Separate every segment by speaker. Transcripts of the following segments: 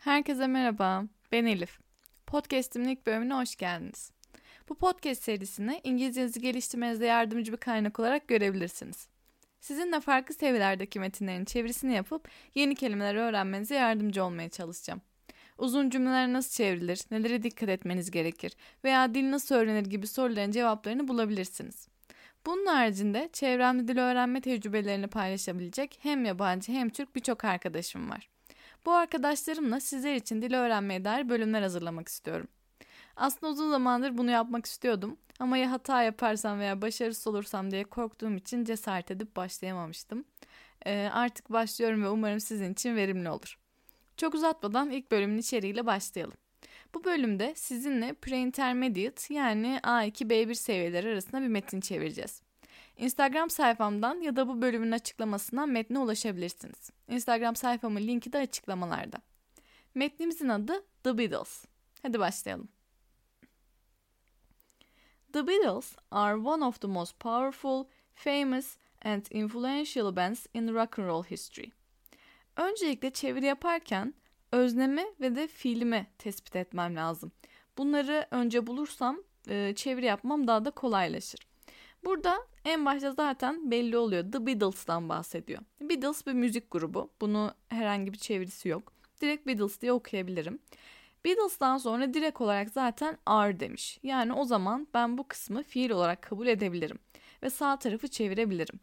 Speaker 1: Herkese merhaba, ben Elif. Podcast'imin ilk bölümüne hoş geldiniz. Bu podcast serisini İngilizcenizi geliştirmenize yardımcı bir kaynak olarak görebilirsiniz. Sizinle farklı seviyelerdeki metinlerin çevirisini yapıp yeni kelimeler öğrenmenize yardımcı olmaya çalışacağım. Uzun cümleler nasıl çevrilir, nelere dikkat etmeniz gerekir veya dil nasıl öğrenir gibi soruların cevaplarını bulabilirsiniz. Bunun haricinde çevremde dil öğrenme tecrübelerini paylaşabilecek hem yabancı hem Türk birçok arkadaşım var. Bu arkadaşlarımla sizler için dil öğrenmeye dair bölümler hazırlamak istiyorum. Aslında uzun zamandır bunu yapmak istiyordum ama ya hata yaparsam veya başarısız olursam diye korktuğum için cesaret edip başlayamamıştım. Ee, artık başlıyorum ve umarım sizin için verimli olur. Çok uzatmadan ilk bölümün içeriğiyle başlayalım. Bu bölümde sizinle pre-intermediate yani A2-B1 seviyeleri arasında bir metin çevireceğiz. Instagram sayfamdan ya da bu bölümün açıklamasından metne ulaşabilirsiniz. Instagram sayfamın linki de açıklamalarda. Metnimizin adı The Beatles. Hadi başlayalım. The Beatles are one of the most powerful, famous and influential bands in rock and roll history. Öncelikle çeviri yaparken öznemi ve de fiilimi tespit etmem lazım. Bunları önce bulursam e, çeviri yapmam daha da kolaylaşır. Burada en başta zaten belli oluyor. The Beatles'tan bahsediyor. Beatles bir müzik grubu. Bunu herhangi bir çevirisi yok. Direkt Beatles diye okuyabilirim. Beatles'tan sonra direkt olarak zaten are demiş. Yani o zaman ben bu kısmı fiil olarak kabul edebilirim. Ve sağ tarafı çevirebilirim.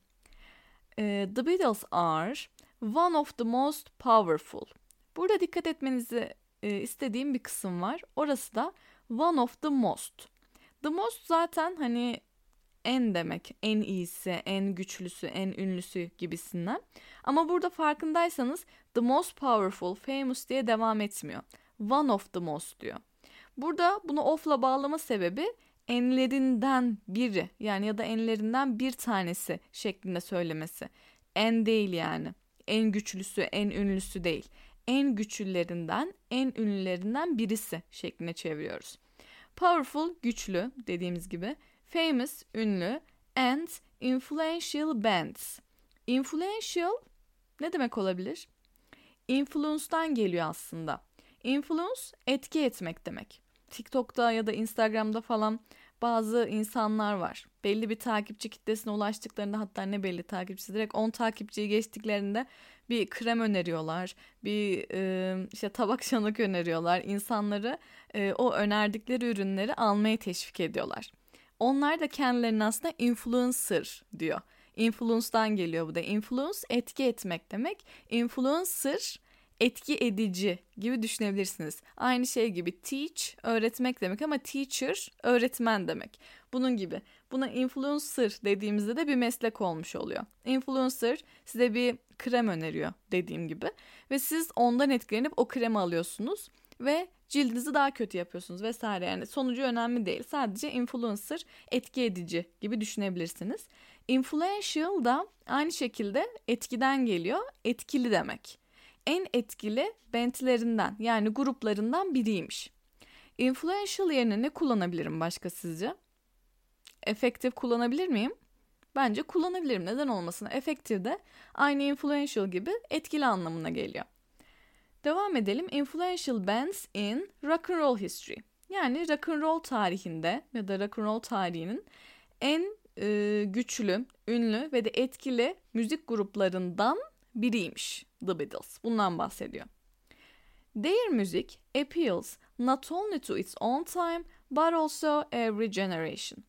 Speaker 1: Ee, the Beatles are one of the most powerful. Burada dikkat etmenizi e, istediğim bir kısım var. Orası da one of the most. The most zaten hani en demek, en iyisi, en güçlüsü, en ünlüsü gibisinden. Ama burada farkındaysanız the most powerful, famous diye devam etmiyor. One of the most diyor. Burada bunu of'la bağlama sebebi enlerinden biri yani ya da enlerinden bir tanesi şeklinde söylemesi. En değil yani. En güçlüsü, en ünlüsü değil. En güçlülerinden, en ünlülerinden birisi şeklinde çeviriyoruz. Powerful, güçlü dediğimiz gibi. Famous, ünlü. And influential bands. Influential ne demek olabilir? Influence'dan geliyor aslında. Influence etki etmek demek. TikTok'ta ya da Instagram'da falan bazı insanlar var. Belli bir takipçi kitlesine ulaştıklarında hatta ne belli takipçisi direkt 10 takipçiyi geçtiklerinde bir krem öneriyorlar. Bir e, işte tabak şanık öneriyorlar. İnsanları e, o önerdikleri ürünleri almaya teşvik ediyorlar. Onlar da kendilerini aslında influencer diyor. Influence'dan geliyor bu da. Influence etki etmek demek. Influencer etki edici gibi düşünebilirsiniz. Aynı şey gibi teach öğretmek demek ama teacher öğretmen demek. Bunun gibi. Buna influencer dediğimizde de bir meslek olmuş oluyor. Influencer size bir krem öneriyor dediğim gibi ve siz ondan etkilenip o kremi alıyorsunuz ve cildinizi daha kötü yapıyorsunuz vesaire yani sonucu önemli değil. Sadece influencer etki edici gibi düşünebilirsiniz. Influential da aynı şekilde etkiden geliyor. Etkili demek. En etkili bentlerinden yani gruplarından biriymiş. Influential yerine ne kullanabilirim başka sizce? Efektif kullanabilir miyim? Bence kullanabilirim. Neden olmasın? Efektif de aynı influential gibi etkili anlamına geliyor. Devam edelim. Influential bands in rock and roll history. Yani rock and roll tarihinde ya da rock and roll tarihinin en e, güçlü, ünlü ve de etkili müzik gruplarından biriymiş The Beatles. Bundan bahsediyor. Their music appeals not only to its own time but also every generation.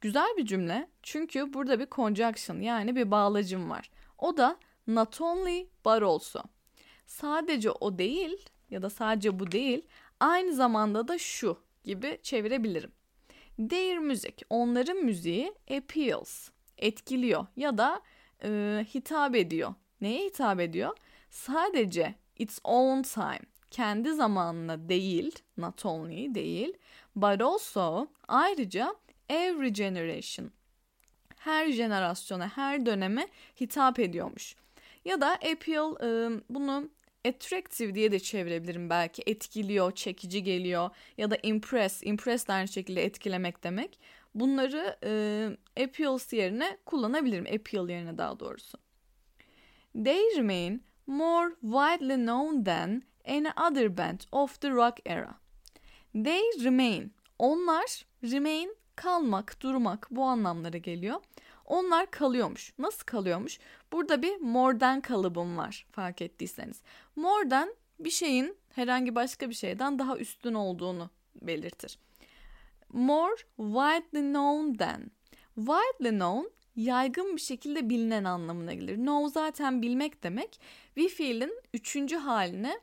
Speaker 1: Güzel bir cümle çünkü burada bir conjunction yani bir bağlacım var. O da not only but also sadece o değil ya da sadece bu değil aynı zamanda da şu gibi çevirebilirim. Their music onların müziği appeals etkiliyor ya da e, hitap ediyor. Neye hitap ediyor? Sadece its own time kendi zamanına değil not only değil but also ayrıca every generation her jenerasyona her döneme hitap ediyormuş. Ya da appeal e, bunu attractive diye de çevirebilirim belki. Etkiliyor, çekici geliyor ya da impress. Impress de aynı şekilde etkilemek demek. Bunları e, appeals yerine kullanabilirim. Appeal yerine daha doğrusu. They remain more widely known than any other band of the rock era. They remain. Onlar remain kalmak, durmak bu anlamlara geliyor. Onlar kalıyormuş. Nasıl kalıyormuş? Burada bir more'den kalıbım var fark ettiyseniz. More'den bir şeyin herhangi başka bir şeyden daha üstün olduğunu belirtir. More widely known than. Widely known yaygın bir şekilde bilinen anlamına gelir. Know zaten bilmek demek. We feel'in üçüncü haline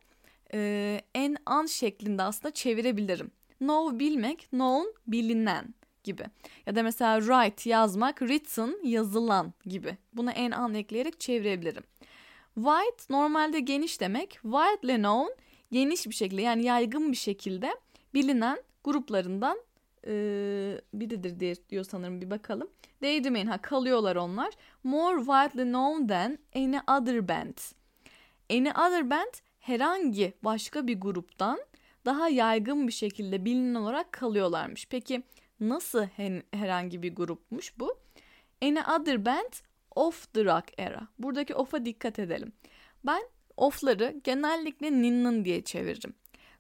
Speaker 1: e, en an şeklinde aslında çevirebilirim. Know bilmek, known bilinen gibi. Ya da mesela write yazmak, written yazılan gibi. Buna en an ekleyerek çevirebilirim. Wide normalde geniş demek. Widely known geniş bir şekilde yani yaygın bir şekilde bilinen gruplarından e, biridir diye diyor sanırım bir bakalım. They remain ha kalıyorlar onlar. More widely known than any other band. Any other band herhangi başka bir gruptan daha yaygın bir şekilde bilinen olarak kalıyorlarmış. Peki nasıl herhangi bir grupmuş bu? Any other band of the rock era. Buradaki of'a dikkat edelim. Ben of'ları genellikle ninnin diye çeviririm.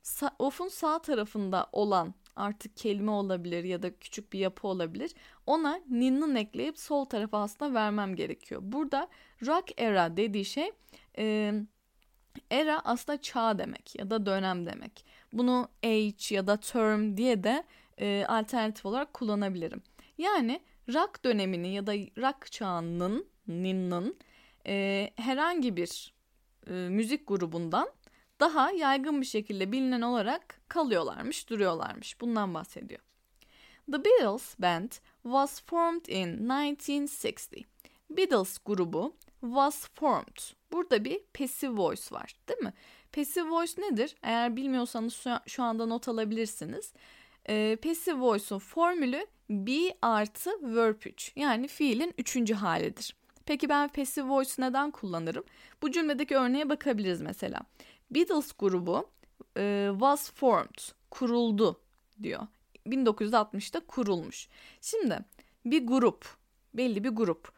Speaker 1: Sa- of'un sağ tarafında olan artık kelime olabilir ya da küçük bir yapı olabilir. Ona ninnin ekleyip sol tarafa aslında vermem gerekiyor. Burada rock era dediği şey e, era aslında çağ demek ya da dönem demek. Bunu age ya da term diye de e, alternatif olarak kullanabilirim. Yani rock dönemini ya da rock çağının ninnin e, herhangi bir e, müzik grubundan daha yaygın bir şekilde bilinen olarak kalıyorlarmış, duruyorlarmış. Bundan bahsediyor. The Beatles Band was formed in 1960. Beatles grubu was formed. Burada bir passive voice var değil mi? Passive voice nedir? Eğer bilmiyorsanız şu anda not alabilirsiniz. E, passive voice'un formülü be artı verb 3 yani fiilin üçüncü halidir. Peki ben passive voice neden kullanırım? Bu cümledeki örneğe bakabiliriz mesela. Beatles grubu e, was formed, kuruldu diyor. 1960'da kurulmuş. Şimdi bir grup, belli bir grup.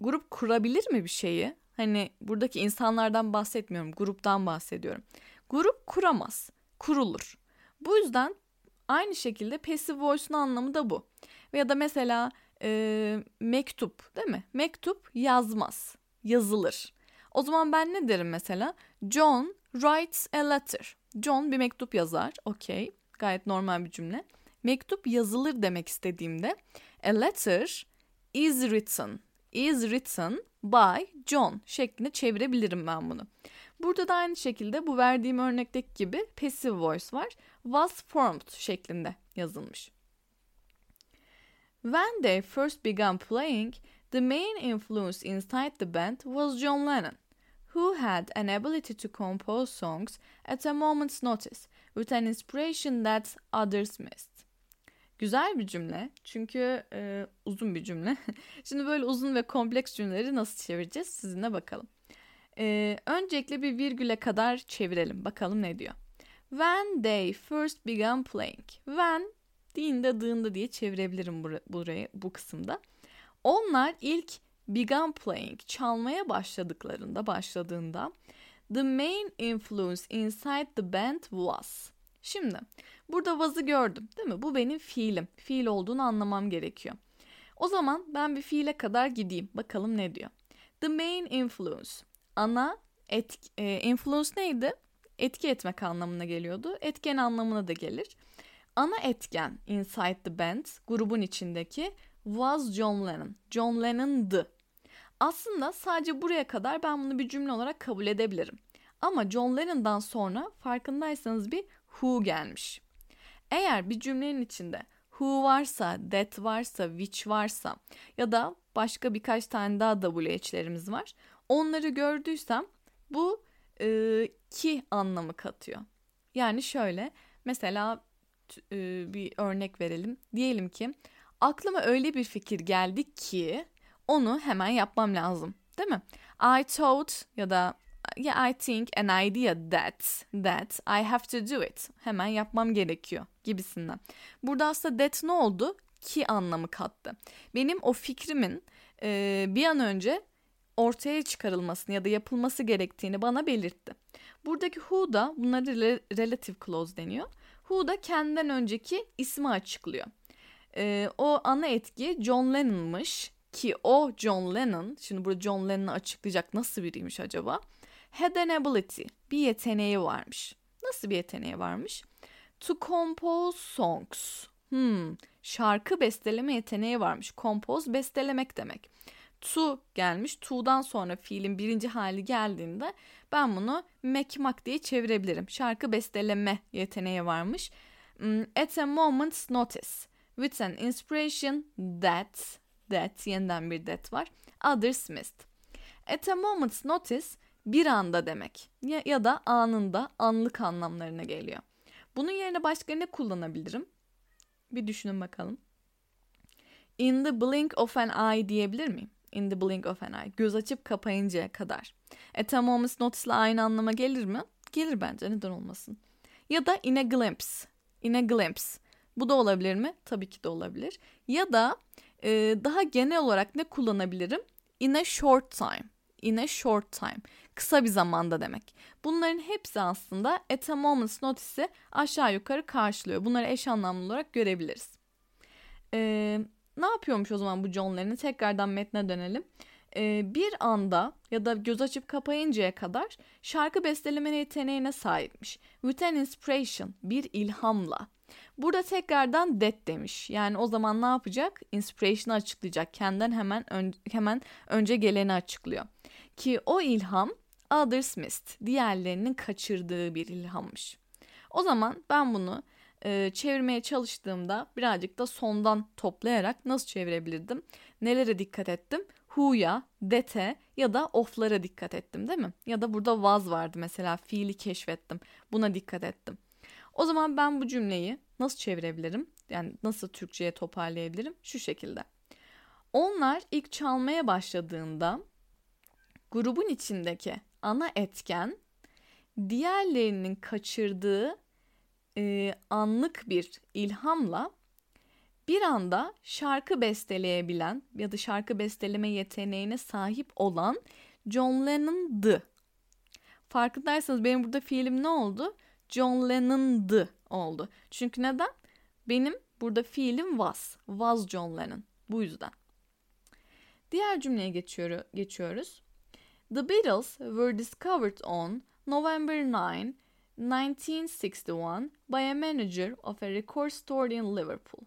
Speaker 1: Grup kurabilir mi bir şeyi? Hani buradaki insanlardan bahsetmiyorum, gruptan bahsediyorum. Grup kuramaz, kurulur. Bu yüzden aynı şekilde passive voice'un anlamı da bu. Ya da mesela e, mektup değil mi? Mektup yazmaz, yazılır. O zaman ben ne derim mesela? John writes a letter. John bir mektup yazar. Okey. Gayet normal bir cümle. Mektup yazılır demek istediğimde a letter is written. Is written by John şeklinde çevirebilirim ben bunu. Burada da aynı şekilde bu verdiğim örnekteki gibi passive voice var. Was formed şeklinde yazılmış. When they first began playing, the main influence inside the band was John Lennon who had an ability to compose songs at a moment's notice with an inspiration that others missed. Güzel bir cümle çünkü e, uzun bir cümle. Şimdi böyle uzun ve kompleks cümleleri nasıl çevireceğiz sizinle bakalım. E, öncelikle bir virgüle kadar çevirelim bakalım ne diyor. When they first began playing. When dinde dığında diye çevirebilirim burayı bu kısımda. Onlar ilk began playing çalmaya başladıklarında başladığında the main influence inside the band was. Şimdi burada was'ı gördüm değil mi? Bu benim fiilim. Fiil olduğunu anlamam gerekiyor. O zaman ben bir fiile kadar gideyim. Bakalım ne diyor. The main influence. Ana et, e, influence neydi? Etki etmek anlamına geliyordu. Etken anlamına da gelir. Ana etken inside the band grubun içindeki was John Lennon. John Lennon'dı aslında sadece buraya kadar ben bunu bir cümle olarak kabul edebilirim. Ama John Lennon'dan sonra farkındaysanız bir who gelmiş. Eğer bir cümlenin içinde who varsa, that varsa, which varsa ya da başka birkaç tane daha WH'lerimiz var. Onları gördüysem bu e, ki anlamı katıyor. Yani şöyle mesela e, bir örnek verelim. Diyelim ki aklıma öyle bir fikir geldi ki onu hemen yapmam lazım. Değil mi? I thought ya da yeah, I think an idea that that I have to do it. Hemen yapmam gerekiyor gibisinden. Burada aslında that ne oldu? Ki anlamı kattı. Benim o fikrimin e, bir an önce ortaya çıkarılmasını ya da yapılması gerektiğini bana belirtti. Buradaki who da bunlara relative clause deniyor. Who da kendinden önceki ismi açıklıyor. Ee, o ana etki John Lennon'mış ki o John Lennon, şimdi burada John Lennon'ı açıklayacak nasıl biriymiş acaba? Had an ability, bir yeteneği varmış. Nasıl bir yeteneği varmış? To compose songs. Hmm, şarkı besteleme yeteneği varmış. Compose bestelemek demek. To gelmiş. To'dan sonra fiilin birinci hali geldiğinde ben bunu mekmak diye çevirebilirim. Şarkı besteleme yeteneği varmış. Hmm, at a moment's notice. With an inspiration that, that yeniden bir that var. Others missed. At a moment's notice bir anda demek ya, ya da anında anlık anlamlarına geliyor. Bunun yerine başka ne kullanabilirim? Bir düşünün bakalım. In the blink of an eye diyebilir miyim? In the blink of an eye. Göz açıp kapayıncaya kadar. A moment's notice ile aynı anlama gelir mi? Gelir bence neden olmasın. Ya da in a glimpse. In a glimpse. Bu da olabilir mi? Tabii ki de olabilir. Ya da e, daha genel olarak ne kullanabilirim? In a short time. In a short time. Kısa bir zamanda demek. Bunların hepsi aslında at a moment's notice'i aşağı yukarı karşılıyor. Bunları eş anlamlı olarak görebiliriz. Ee, ne yapıyormuş o zaman bu John Lennon? Tekrardan metne dönelim. Ee, bir anda ya da göz açıp kapayıncaya kadar şarkı besteleme yeteneğine sahipmiş. With an inspiration, bir ilhamla. Burada tekrardan that demiş. Yani o zaman ne yapacak? Inspiration'ı açıklayacak. Kendinden hemen ön, hemen önce geleni açıklıyor. Ki o ilham others missed, diğerlerinin kaçırdığı bir ilhammış. O zaman ben bunu e, çevirmeye çalıştığımda birazcık da sondan toplayarak nasıl çevirebilirdim? Nelere dikkat ettim? Who'ya, that'e ya da of'lara dikkat ettim değil mi? Ya da burada was vardı mesela fiili keşfettim. Buna dikkat ettim. O zaman ben bu cümleyi nasıl çevirebilirim? Yani nasıl Türkçe'ye toparlayabilirim? Şu şekilde. Onlar ilk çalmaya başladığında grubun içindeki ana etken diğerlerinin kaçırdığı e, anlık bir ilhamla bir anda şarkı besteleyebilen ya da şarkı besteleme yeteneğine sahip olan John Lennon'dı. Farkındaysanız benim burada fiilim ne oldu? John Lennon'dı oldu. Çünkü neden? Benim burada fiilim was. Was John Lennon. Bu yüzden. Diğer cümleye geçiyor, geçiyoruz. The Beatles were discovered on November 9, 1961 by a manager of a record store in Liverpool.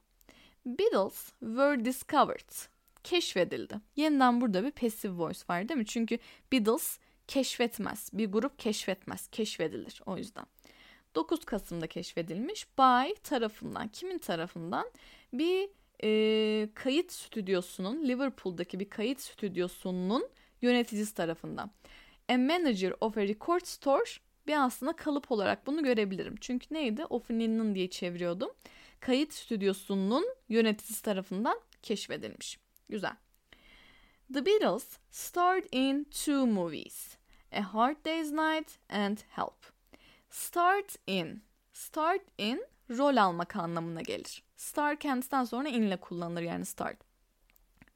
Speaker 1: Beatles were discovered. Keşfedildi. Yeniden burada bir passive voice var değil mi? Çünkü Beatles keşfetmez. Bir grup keşfetmez. Keşfedilir o yüzden. 9 Kasım'da keşfedilmiş. By tarafından. Kimin tarafından? Bir e, kayıt stüdyosunun, Liverpool'daki bir kayıt stüdyosunun yöneticisi tarafından. A manager of a record store bir aslında kalıp olarak bunu görebilirim. Çünkü neydi? Offinin'in diye çeviriyordum. Kayıt stüdyosunun yöneticisi tarafından keşfedilmiş. Güzel. The Beatles starred in two movies. A Hard Day's Night and Help. Start in. Start in rol almak anlamına gelir. Star kendisinden sonra in ile kullanılır yani start.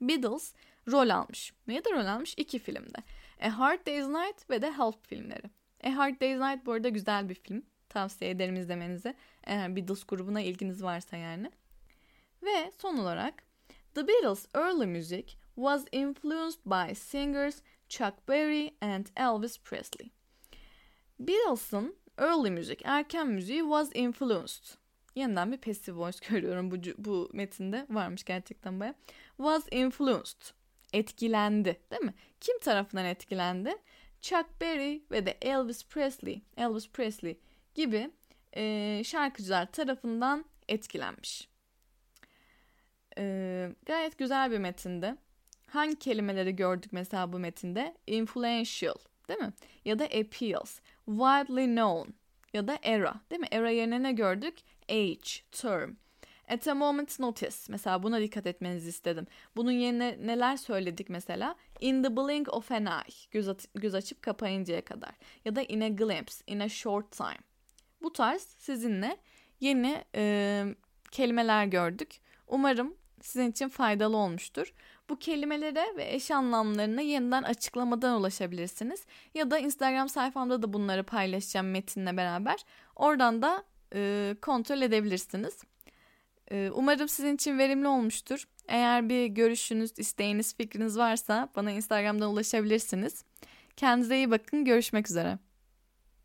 Speaker 1: Beatles rol almış. Neyde rol almış? İki filmde. A Hard Day's Night ve de Help filmleri. A Hard Day's Night bu arada güzel bir film. Tavsiye ederim izlemenizi. Eğer Beatles grubuna ilginiz varsa yani. Ve son olarak The Beatles' early music was influenced by singers Chuck Berry and Elvis Presley. Beatles'ın early music, erken müziği was influenced. Yeniden bir passive voice görüyorum bu, bu metinde. Varmış gerçekten baya. Was influenced. Etkilendi değil mi? Kim tarafından etkilendi? Chuck Berry ve de Elvis Presley, Elvis Presley gibi e, şarkıcılar tarafından etkilenmiş. E, gayet güzel bir metinde. Hangi kelimeleri gördük mesela bu metinde? Influential değil mi? Ya da appeals, widely known ya da era değil mi? Era yerine ne gördük? Age, term. At a moment's notice. Mesela buna dikkat etmenizi istedim. Bunun yerine neler söyledik mesela? In the blink of an eye. Göz, at- göz açıp kapayıncaya kadar. Ya da in a glimpse, in a short time. Bu tarz sizinle yeni e, kelimeler gördük. Umarım sizin için faydalı olmuştur. Bu kelimelere ve eş anlamlarına yeniden açıklamadan ulaşabilirsiniz. Ya da Instagram sayfamda da bunları paylaşacağım metinle beraber. Oradan da e, kontrol edebilirsiniz. E, umarım sizin için verimli olmuştur. Eğer bir görüşünüz, isteğiniz, fikriniz varsa bana Instagram'dan ulaşabilirsiniz. Kendinize iyi bakın. Görüşmek üzere.